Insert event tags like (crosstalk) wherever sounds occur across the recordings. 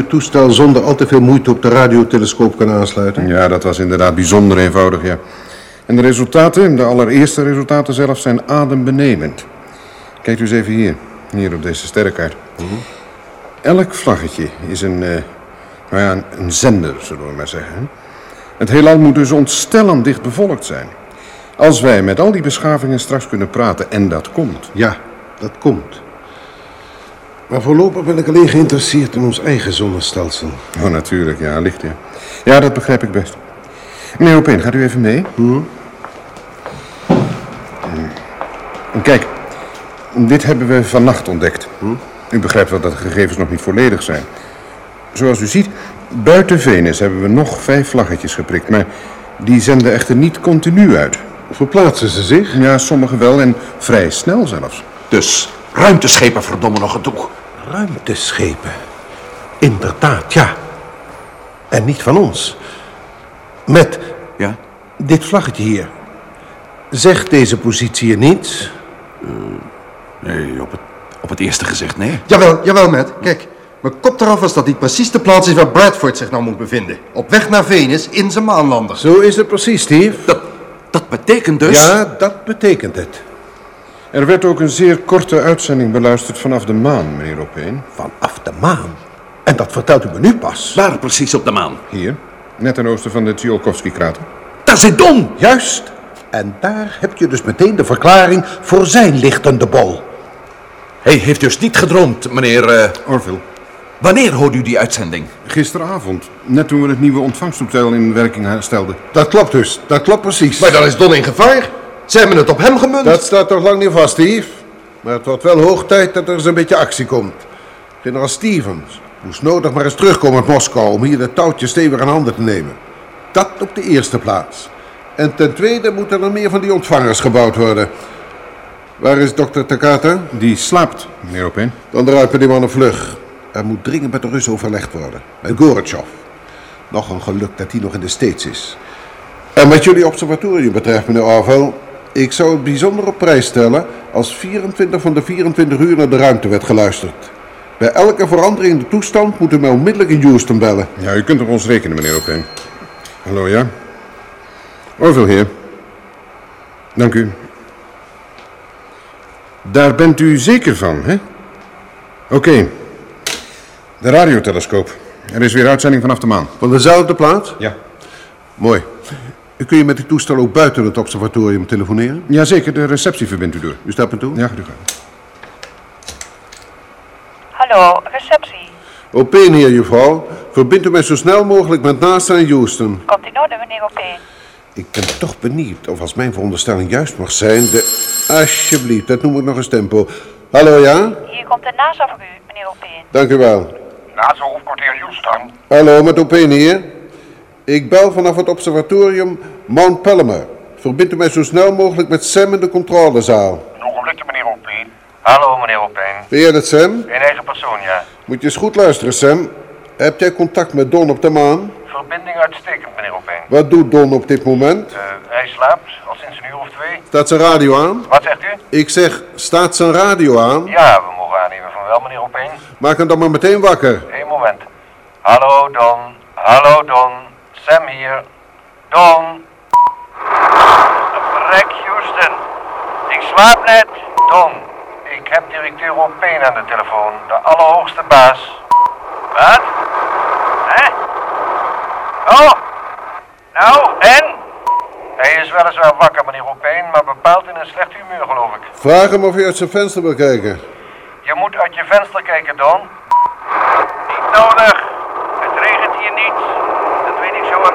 Toestel zonder al te veel moeite op de radiotelescoop kunnen aansluiten? Ja, dat was inderdaad bijzonder eenvoudig, ja. En de resultaten, de allereerste resultaten zelf, zijn adembenemend. Kijkt u eens even hier, hier op deze sterrenkaart. Elk vlaggetje is een, eh, nou ja, een, een zender, zullen we maar zeggen. Het heelal moet dus ontstellend dicht bevolkt zijn. Als wij met al die beschavingen straks kunnen praten, en dat komt. Ja, dat komt. Maar voorlopig ben ik alleen geïnteresseerd in ons eigen zonnestelsel. Oh, natuurlijk, ja, licht, ja. Ja, dat begrijp ik best. Meneer Opeen, gaat u even mee? Hmm. Kijk, dit hebben we vannacht ontdekt. U begrijpt wel dat de gegevens nog niet volledig zijn. Zoals u ziet, buiten Venus hebben we nog vijf vlaggetjes geprikt, maar die zenden echter niet continu uit. Verplaatsen ze zich? Ja, sommige wel en vrij snel zelfs. Dus ruimteschepen verdomme nog gedoe. Ruimteschepen. Inderdaad, ja. En niet van ons. Met Ja? dit vlaggetje hier. Zegt deze positie je niets? Nee, op het, op het eerste gezicht nee. Jawel, jawel, Matt. Kijk, mijn kop eraf was dat dit precies de plaats is waar Bradford zich nou moet bevinden. Op weg naar Venus in zijn maanlander. Zo is het precies, Steve. Dat, dat betekent dus... Ja, dat betekent het. Er werd ook een zeer korte uitzending beluisterd vanaf de maan, meneer Opeen. Vanaf de maan. En dat vertelt u me nu pas. Waar precies op de maan? Hier, net ten oosten van de Tsiolkovsky-krater. Daar zit Don! Juist. En daar heb je dus meteen de verklaring voor zijn lichtende bol. Hij heeft dus niet gedroomd, meneer... eh, Orville. wanneer hoorde u die uitzending? Gisteravond, net toen we het nieuwe ontvangsttoestel in werking stelden. Dat klopt dus. Dat klopt precies. Maar dan is Don in gevaar. Ze hebben het op hem gemunt. Dat staat toch lang niet vast, Steve? Maar het wordt wel hoog tijd dat er eens een beetje actie komt. Generaal Stevens moest nodig maar eens terugkomen uit Moskou... om hier de touwtjes stevig aan handen te nemen. Dat op de eerste plaats. En ten tweede moeten er meer van die ontvangers gebouwd worden. Waar is dokter Takata? Die slaapt, meneer Opeen. Dan eruit met die man een vlug. Er moet dringend met de Russen overlegd worden. Met Gorbachev. Nog een geluk dat hij nog in de States is. En wat jullie observatorium betreft, meneer Orwell... ik zou het bijzonder op prijs stellen... als 24 van de 24 uur naar de ruimte werd geluisterd. Bij elke verandering in de toestand moeten we onmiddellijk in Houston bellen. Ja, u kunt op ons rekenen, meneer Opeen. Hallo, ja? Orville hier. Dank u. Daar bent u zeker van, hè? Oké. De radiotelescoop. Er is weer uitzending vanaf de maan. Van dezelfde plaats? Ja. Mooi. Kun je met die toestel ook buiten het observatorium telefoneren? Jazeker, de receptie verbindt u door. U staat me toe? Ja, gaat u gaan. Hallo, receptie. Opeen hier, juffrouw. Verbind u mij zo snel mogelijk met NASA in Houston. Komt in orde, meneer Opeen. Ik ben toch benieuwd of als mijn veronderstelling juist mag zijn... de... Alsjeblieft, dat noem ik nog eens tempo. Hallo, ja? Hier komt de NASA voor u, meneer Opeen. Dank u wel. NASA hoofdkwartier Houston. Hallo, met Opeen hier. Ik bel vanaf het observatorium Mount Palomar. Verbind u mij zo snel mogelijk met Sam in de controlezaal. Een ogenblikje, meneer Opeen. Hallo, meneer Opeen. Ben jij dat, Sam? In eigen persoon, ja. Moet je eens goed luisteren, Sam. Heb jij contact met Don op de maan? Verbinding uitstekend, meneer Opeen. Wat doet Don op dit moment? Eh, hij slaapt, al sinds een uur of twee. Staat zijn radio aan? Wat zegt u? Ik zeg, staat zijn radio aan? Ja, we mogen aannemen van wel, meneer Opeen. Maak hem dan maar meteen wakker. Eén moment. Hallo, Don. Hallo, Don. Sam hier. Don. Verrek, Houston. Ik slaap net. Don. Ik heb directeur Opeen aan de telefoon. De allerhoogste baas. Wat? Hè? Oh. Nou, en? Hij is weliswaar wakker, meneer Opeen, maar bepaald in een slecht humeur, geloof ik. Vraag hem of hij uit zijn venster wil kijken. Je moet uit je venster kijken, Don. Niet nodig. Het regent hier niet. Dat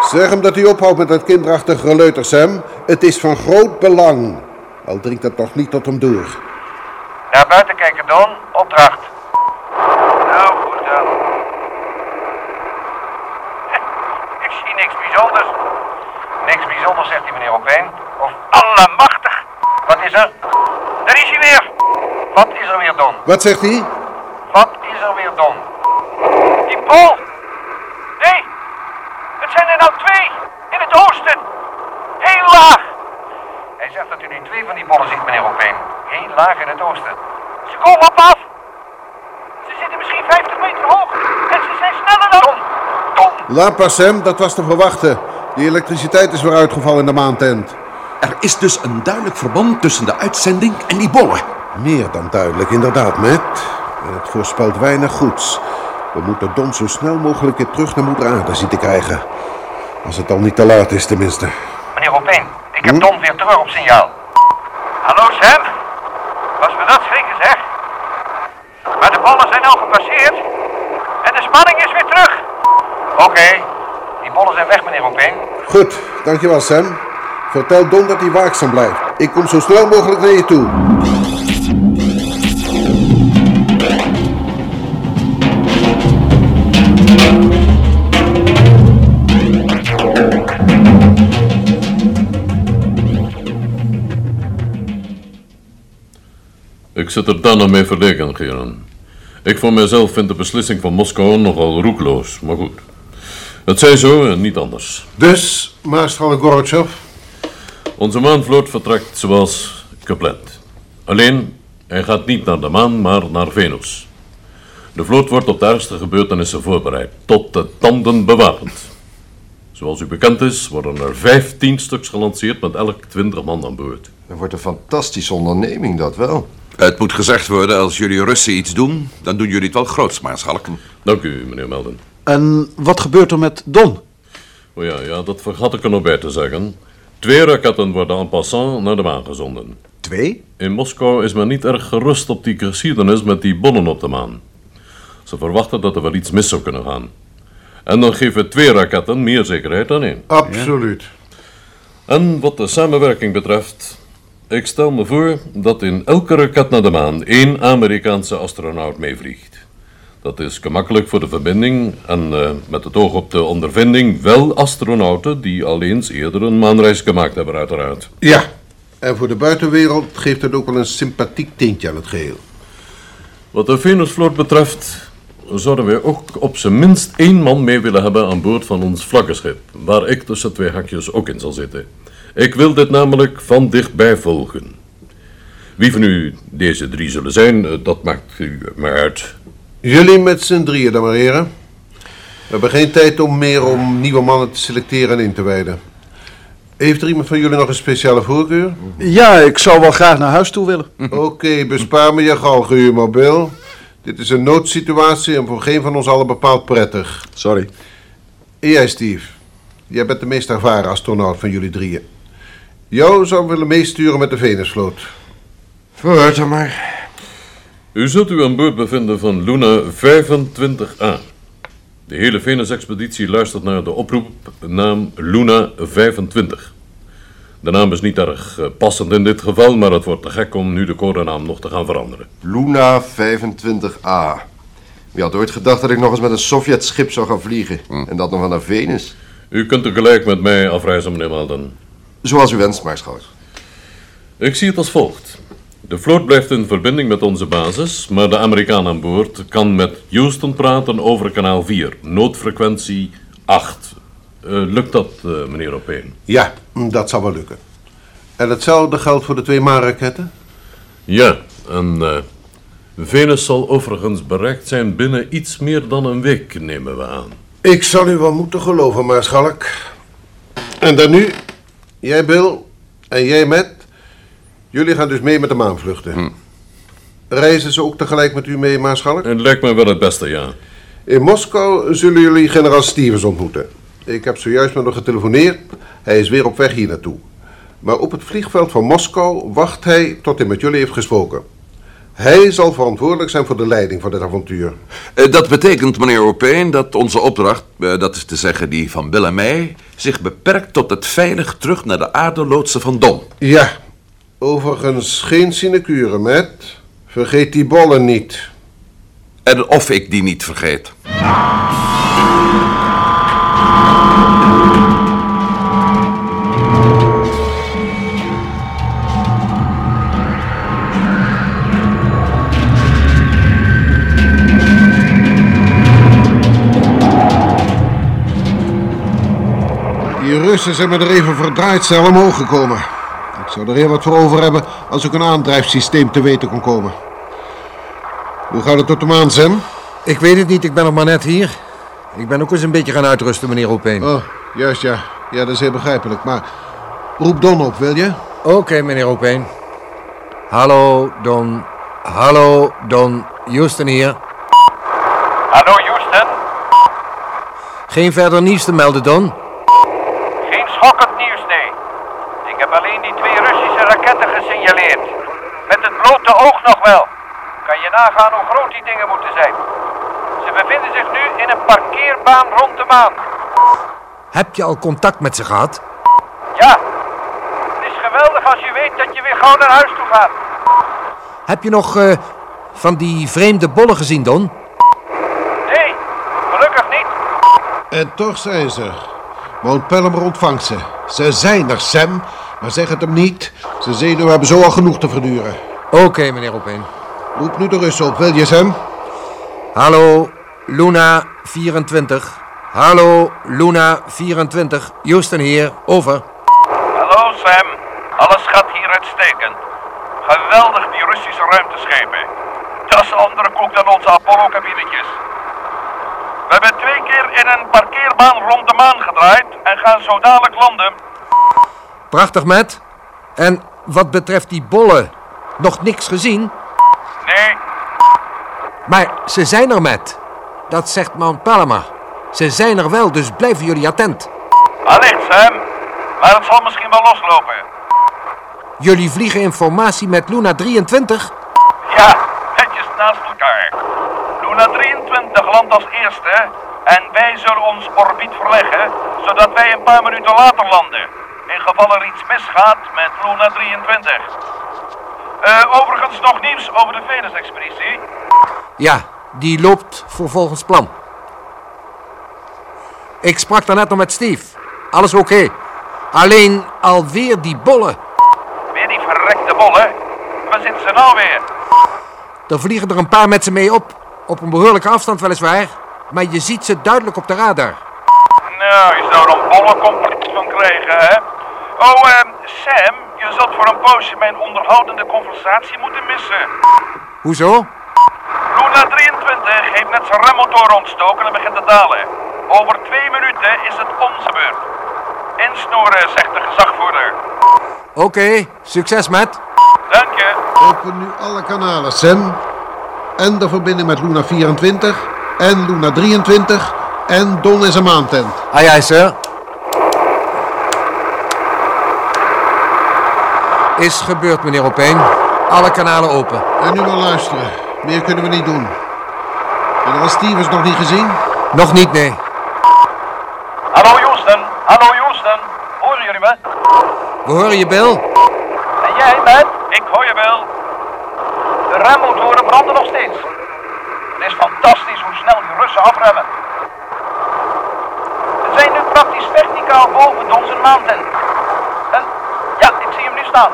Zeg hem dat hij ophoudt met dat kinderachtige geleuter, Sam. Het is van groot belang. Al dringt het nog niet tot hem door. Naar buiten kijken, Don. Opdracht. Nou, goed dan. (laughs) Ik zie niks bijzonders. Niks bijzonders, zegt die meneer Opeen. Of allemachtig. Wat is er? Daar is hij weer. Wat is er weer, Don? Wat zegt hij? Wat is er weer, Don? Die bol! Nee! Het zijn er nou twee! In het oosten! Heel laag! Hij zegt dat u nu twee van die bollen ziet, meneer Opeen. Heel laag in het oosten. Ze komen op af! Ze zitten misschien 50 meter hoog! En ze zijn sneller dan... Don! Don! Laat pas, Sam. Dat was te verwachten. Die elektriciteit is weer uitgevallen in de maantent. Er is dus een duidelijk verband tussen de uitzending en die bollen. Meer dan duidelijk, inderdaad, Matt. En het voorspelt weinig goeds. We moeten Don zo snel mogelijk weer terug naar moeder aarde zien te krijgen. Als het al niet te laat is, tenminste. Meneer Opeen, ik heb Don weer terug op signaal. Hallo Sam? Was me dat schrikken zeg? Maar de bollen zijn al gepasseerd. En de spanning is weer terug. Oké, die bollen Opeen. Goed, dankjewel, Sam. Vertel Don dat hij waakzaam blijft. Ik kom zo snel mogelijk naar je toe. Ik zit er dan nog mee verlegen, Geron. Ik voor mijzelf vind de beslissing van Moskou nogal roekloos, maar goed. Het zij zo en niet anders. Dus, maarschalk Gorbachev, Onze maanvloot vertrekt zoals gepland. Alleen, hij gaat niet naar de maan, maar naar Venus. De vloot wordt op de ergste gebeurtenissen voorbereid, tot de tanden bewapend. Zoals u bekend is, worden er 15 stuks gelanceerd met elk 20 man aan boord. Dat wordt een fantastische onderneming, dat wel. Het moet gezegd worden, als jullie Russen iets doen, dan doen jullie het wel groots, maarschalk. Dank u, meneer Melden. En wat gebeurt er met Don? Oh ja, ja, dat vergat ik er nog bij te zeggen. Twee raketten worden en passant naar de maan gezonden. Twee? In Moskou is men niet erg gerust op die geschiedenis met die bommen op de maan. Ze verwachten dat er wel iets mis zou kunnen gaan. En dan geven twee raketten meer zekerheid dan één. absoluut. En wat de samenwerking betreft, ik stel me voor dat in elke raket naar de maan één Amerikaanse astronaut meevliegt. Dat is gemakkelijk voor de verbinding en eh, met het oog op de ondervinding wel astronauten die al eens eerder een maanreis gemaakt hebben, uiteraard. Ja, en voor de buitenwereld geeft het ook wel een sympathiek tintje aan het geheel. Wat de Venusvloot betreft, zouden wij ook op zijn minst één man mee willen hebben aan boord van ons vlaggenschip, waar ik tussen twee hakjes ook in zal zitten. Ik wil dit namelijk van dichtbij volgen. Wie van u deze drie zullen zijn, eh, dat maakt u maar uit. Jullie met z'n drieën dan maar, heren. We hebben geen tijd om meer om nieuwe mannen te selecteren en in te wijden. Heeft er iemand van jullie nog een speciale voorkeur? Ja, ik zou wel graag naar huis toe willen. Oké, bespaar me je Bill. Dit is een noodsituatie en voor geen van ons allen bepaald prettig. Sorry. En jij, Steve. Jij bent de meest ervaren astronaut van jullie drieën. Jou zou ik willen meesturen met de Venusvloot. Vooruit dan maar. U zult u aan boord bevinden van Luna 25A. De hele Venus-expeditie luistert naar de oproep naam Luna 25. De naam is niet erg eh, passend in dit geval, maar het wordt te gek om nu de codenaam nog te gaan veranderen. Luna 25A. Wie had ooit gedacht dat ik nog eens met een Sovjet-schip zou gaan vliegen? En dat nog wel naar Venus? U kunt tegelijk met mij afreizen, meneer Malden. Zoals u wenst, maarschalk. Ik zie het als volgt. De vloot blijft in verbinding met onze basis, maar de Amerikaan aan boord kan met Houston praten over kanaal 4, noodfrequentie 8. Eh, lukt dat, eh, meneer Opeen? Ja, dat zal wel lukken. En hetzelfde geldt voor de twee maanraketten? Ja, en eh, Venus zal overigens bereikt zijn binnen iets meer dan een week, nemen we aan. Ik zal u wel moeten geloven, maarschalk. En dan nu, jij Bill en jij Matt. Jullie gaan dus mee met de maanvluchten. Reizen ze ook tegelijk met u mee, maarschalk? Het lijkt me wel het beste, ja. In Moskou zullen jullie generaal Stevens ontmoeten. Ik heb zojuist met hem getelefoneerd. Hij is weer op weg hier naartoe. Maar op het vliegveld van Moskou wacht hij tot hij met jullie heeft gesproken. Hij zal verantwoordelijk zijn voor de leiding van dit avontuur. Eh, Dat betekent, meneer Opeen, dat onze opdracht, eh, dat is te zeggen die van Bill en mij, zich beperkt tot het veilig terug naar de aarde loodsen van Don. Ja, overigens geen sinecure, met. Vergeet die bollen niet. En of ik die niet vergeet. Die Russen zijn me er even verdraaid snel omhoog gekomen. Ik zou er heel wat voor over hebben als ik een aandrijfsysteem te weten kon komen. Hoe gaat het tot de maan, Sam? Ik weet het niet, ik ben nog maar net hier. Ik ben ook eens een beetje gaan uitrusten, meneer Opeen. Oh, juist ja. Ja, dat is heel begrijpelijk. Maar roep Don op, wil je? Oké, meneer Opeen. Hallo, Don. Hallo, Don. Houston hier. Hallo Houston. Geen verder nieuws te melden, Don. Geen schokkend nieuws, nee. Ik heb alleen die twee Russische raketten gesignaleerd. Met het blote oog nog wel. Kan je nagaan hoe groot die dingen moeten zijn. Ze bevinden zich nu in een parkeerbaan rond de maan. Heb je al contact met ze gehad? Ja, het is geweldig als je weet dat je weer gauw naar huis toe gaat. Heb je nog eh, van die vreemde bollen gezien, Don? Nee, gelukkig niet. En toch zijn ze er. Mount Pelham ontvangt ze. Ze zijn er, Sam. Maar zeg het hem niet. Zijn zenuwen hebben zo al genoeg te verduren. Oké, meneer Opeen. Roep nu de Russen op, wil je, Sam? Hallo, Luna 24. Hallo, Luna 24. Houston hier, over. Hallo Sam, alles gaat hier uitstekend. Geweldig die Russische ruimteschepen. Dat is andere koek dan onze Apollo-kabinetjes. We hebben twee keer in een parkeerbaan rond de maan gedraaid en gaan zo dadelijk landen. Prachtig, Matt. En wat betreft die bollen, nog niks gezien? Nee, Maar ze zijn er, Matt. Dat zegt Mount Palama. Ze zijn er wel, dus blijven jullie attent. allicht Sam. Maar het zal misschien wel loslopen. Jullie vliegen informatie met Luna 23? Ja, netjes naast elkaar. Luna 23 landt als eerste en wij zullen ons orbiet verleggen, zodat wij een paar minuten later landen. In geval er iets misgaat met Luna 23. Eh, overigens nog nieuws over de Venus-expeditie. Ja, die loopt voor volgens plan. Ik sprak daarnet nog met Steve. Alles oké. Alleen alweer die bollen. Weer die verrekte bollen. Waar zitten ze nou weer? Er vliegen er een paar met ze mee op. Op een behoorlijke afstand weliswaar. Maar je ziet ze duidelijk op de radar. Nou, je zou van krijgen, hè? Oh, ehm, Sam, je zult voor een poosje mijn onderhoudende conversatie moeten missen. Hoezo? Luna 23 heeft net zijn remmotor ontstoken en begint te dalen. Over twee minuten is het onze beurt. Insnoeren, zegt de gezagvoerder. Oké, succes Matt. Dank je. Open nu alle kanalen, Sam. En de verbinding met Luna 24. En Luna 23. En Don is een maantent. Aye aye, sir. Is gebeurd, meneer Opeen. Alle kanalen open. En nu maar luisteren. Meer kunnen we niet doen. Generaal Stevens nog niet gezien? Nog niet, nee. Hallo Houston, hallo Houston. Horen jullie me? We horen je, Bill. En jij, Matt? Ik hoor je wel. De remmotoren branden nog steeds. Het is fantastisch hoe snel die Russen afremmen. Ze zijn nu praktisch verticaal boven Don zijn maantent. En ja, ik zie hem nu staan.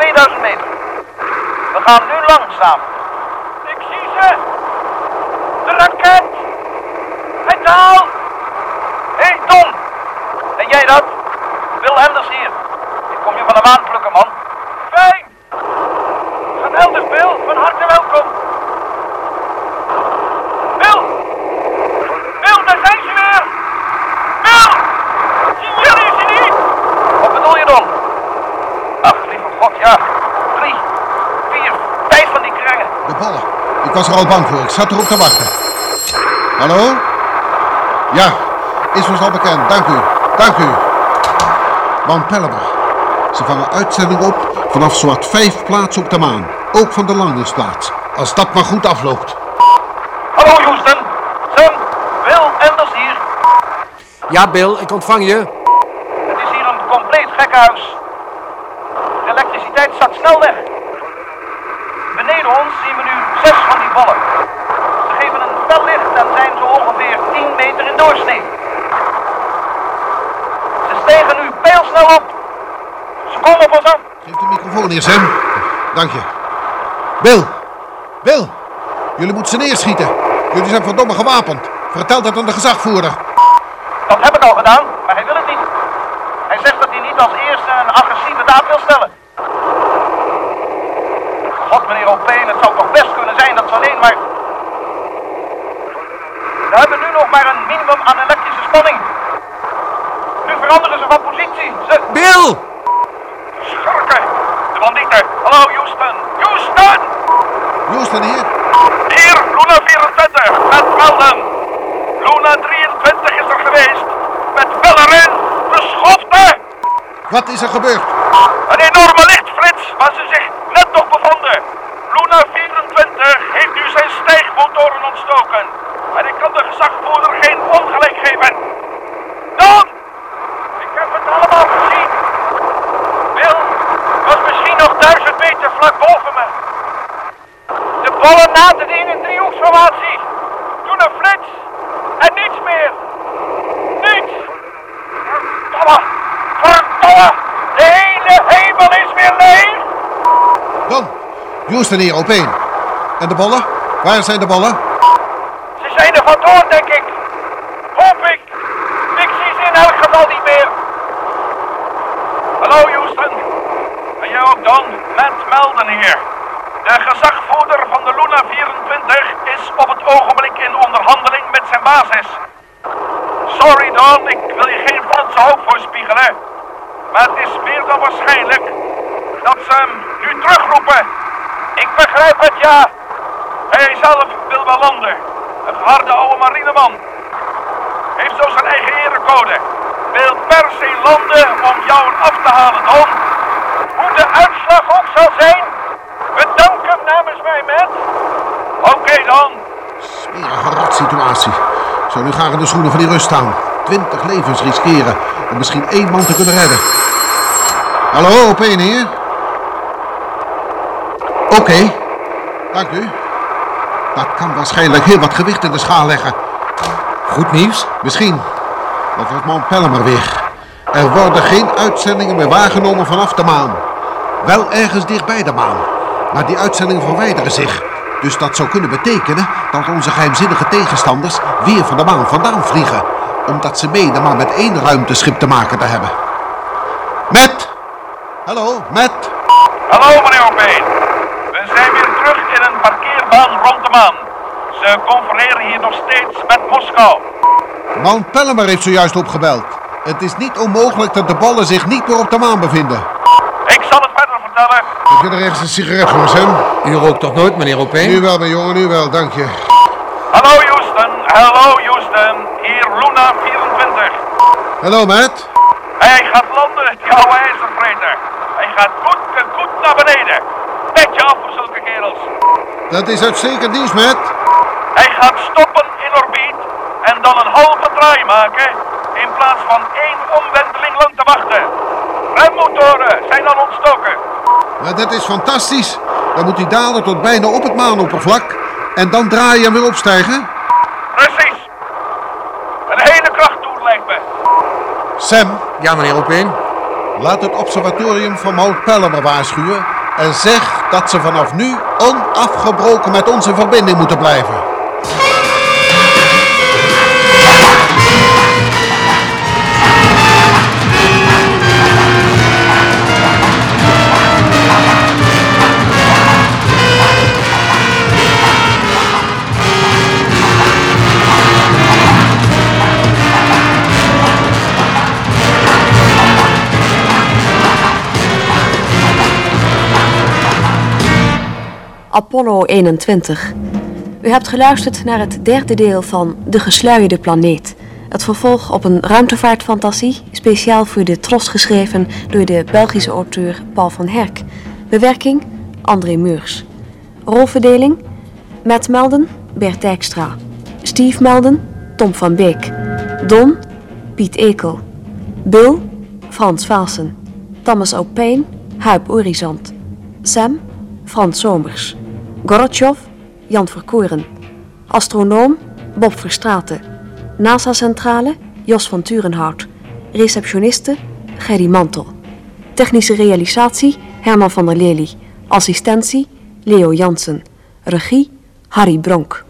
Hoogte zowat 2000 meter. We gaan nu langzaam. Ik zie ze. De raket. Hij daalt. Hé, hey, Don. Ben jij dat? Wil Henders hier. Ik kom je van de maan plukken, man. Fijn. Geweldig, Bill. Van harte welkom. Bill. Bill, daar zijn ze weer. Bill. Zien jullie ze niet? Wat bedoel je dan? Ach, lieve god, ja. Drie, vier, vijf van die kringen. De ballen. Ik was er al bang voor. Ik zat erop te wachten. Hallo? Ja, is ons al bekend. Dank u. Dank u. Mount Pelham. Ze vangen uitzending op Vanaf zowat vijf plaatsen op de maan. Ook van de landingsplaats. Als dat maar goed afloopt. Hallo Houston. Sam, Will Anders hier. Ja, Bill, ik ontvang je. Het is hier een compleet gekkenhuis. De elektriciteit staat snel weg. Beneden ons zien we nu Ze geven een fel licht en zijn zo ongeveer 10 meter in doorsnee. Ze stijgen nu pijlsnel op. Ze komen op ons af. Geef de microfoon hier, Sam. Dank je. Bill. Bill. Jullie moeten ze neerschieten. Jullie zijn verdomme gewapend. Vertel dat aan de gezagvoerder. Dat heb ik al gedaan, maar hij wil het niet. Hij zegt dat hij niet als eerste een agressieve daad wil stellen. God, meneer Opeen, het zou toch best kunnen zijn dat ze alleen maar... We hebben nu nog maar een minimum aan elektrische spanning. Nu veranderen ze van positie. Ze... Bill! Schurken! De bandieten! Hallo, Houston! Houston! Houston hier. Hier, Luna 24, met Melden. Luna 23 is er geweest. Met Bellerin, beschofte! Wat is er gebeurd? Een enorme lichtflits waar ze zich net nog bevonden. Luna 24 heeft nu zijn stijgmotoren ontstoken. En ik kan de gezagvoerder geen ongelijk geven. Dan! Ik heb het allemaal gezien. Wil, was misschien nog duizend meter vlak boven me. De bollen naten in een driehoeksformatie. Toen een flits en niets meer. Niets! Verdomme! Verdomme! De hele hemel is weer leeg! Dan. Houston hier op één. En de ballen? Waar zijn de ballen? Ze zijn er vandoor, denk ik. Hoop ik. Ik zie ze in elk geval niet meer. Hallo, Houston. En jij ook, Don? Matt Melden hier. De gezagvoerder van de Luna 24 is op het ogenblik in onderhandeling met zijn Sorry, Don, ik wil je geen valse hoop voorspiegelen. Maar het is meer dan waarschijnlijk dat ze hem nu terugroepen. Ik begrijp het, ja. Hij zelf wil wel landen. Een harde oude marineman. Heeft zo zijn eigen erecode. Wil per se landen om jou af te halen, Don. Hoe de uitslag ook zal zijn, bedank hem namens mij, Matt. Oké, dan. Smerige rotsituatie. Zou nu graag in de schoenen van die rust staan. Twintig levens riskeren om misschien één man te kunnen redden. Hallo, op één hier. Oké, dank u. Dat kan waarschijnlijk heel wat gewicht in de schaal leggen. Goed nieuws? Misschien. Dat was Mount Pelmer weer. Er worden geen uitzendingen meer waargenomen vanaf de maan. Wel ergens dichtbij de maan. Maar die uitzendingen verwijderen zich. Dus dat zou kunnen betekenen dat onze geheimzinnige tegenstanders weer van de maan vandaan vliegen. Omdat ze menen maar met één ruimteschip te maken te hebben. Matt! Hallo, Matt! Hallo, meneer Opeen. We zijn weer terug in een parkeerbaan rond de maan. Ze confereren hier nog steeds met Moskou. Mount Pelmer heeft zojuist opgebeld. Het is niet onmogelijk dat de ballen zich niet meer op de maan bevinden. Ik zal het verder vertellen. Heb je er ergens een sigaret voor Sam? U rookt toch nooit, meneer Nu Opeen? wel, mijn jongen, nu wel, dank je. Hallo Houston, hallo Houston. Hier Luna 24. Hallo, Matt. Hij gaat landen, die oude ijzervreter. Hij gaat goed en goed naar beneden. Petje af voor zulke kerels. Dat is uitstekend nieuws, Matt. Hij gaat stoppen in orbiet en dan een halve draai maken in plaats van één omwenteling lang te wachten. Remmotoren zijn al ontstoken. Maar dat is fantastisch. Dan moet hij dalen tot bijna op het maanoppervlak. En dan draaien en weer opstijgen. Precies. Een hele krachttoer lijkt me. Sam, Ja, meneer Opeen. laat het observatorium van Mount Pelmer waarschuwen. En zeg dat ze vanaf nu onafgebroken met ons in verbinding moeten blijven. Apollo 21. U hebt geluisterd naar het derde deel van De Gesluierde Planeet. Het vervolg op een ruimtevaartfantasie, speciaal voor de Tros geschreven door de Belgische auteur Paul van Herk. Bewerking André Meurs. Rolverdeling Matt Melden, Bert Dijkstra. Steve Melden, Tom van Beek. Don, Piet Ekel. Bill, Frans Vaassen. Thomas O'Payne, Huip Orizont. Sam, Frans Somers. Gorotjov, Jan Verkoeren. Astronoom, Bob Verstraeten. NASA-centrale, Jos van Turenhout. Receptioniste, Gerry Mantel. Technische realisatie, Herman van der Lely. Assistentie, Leo Jansen. Regie, Harry Bronk.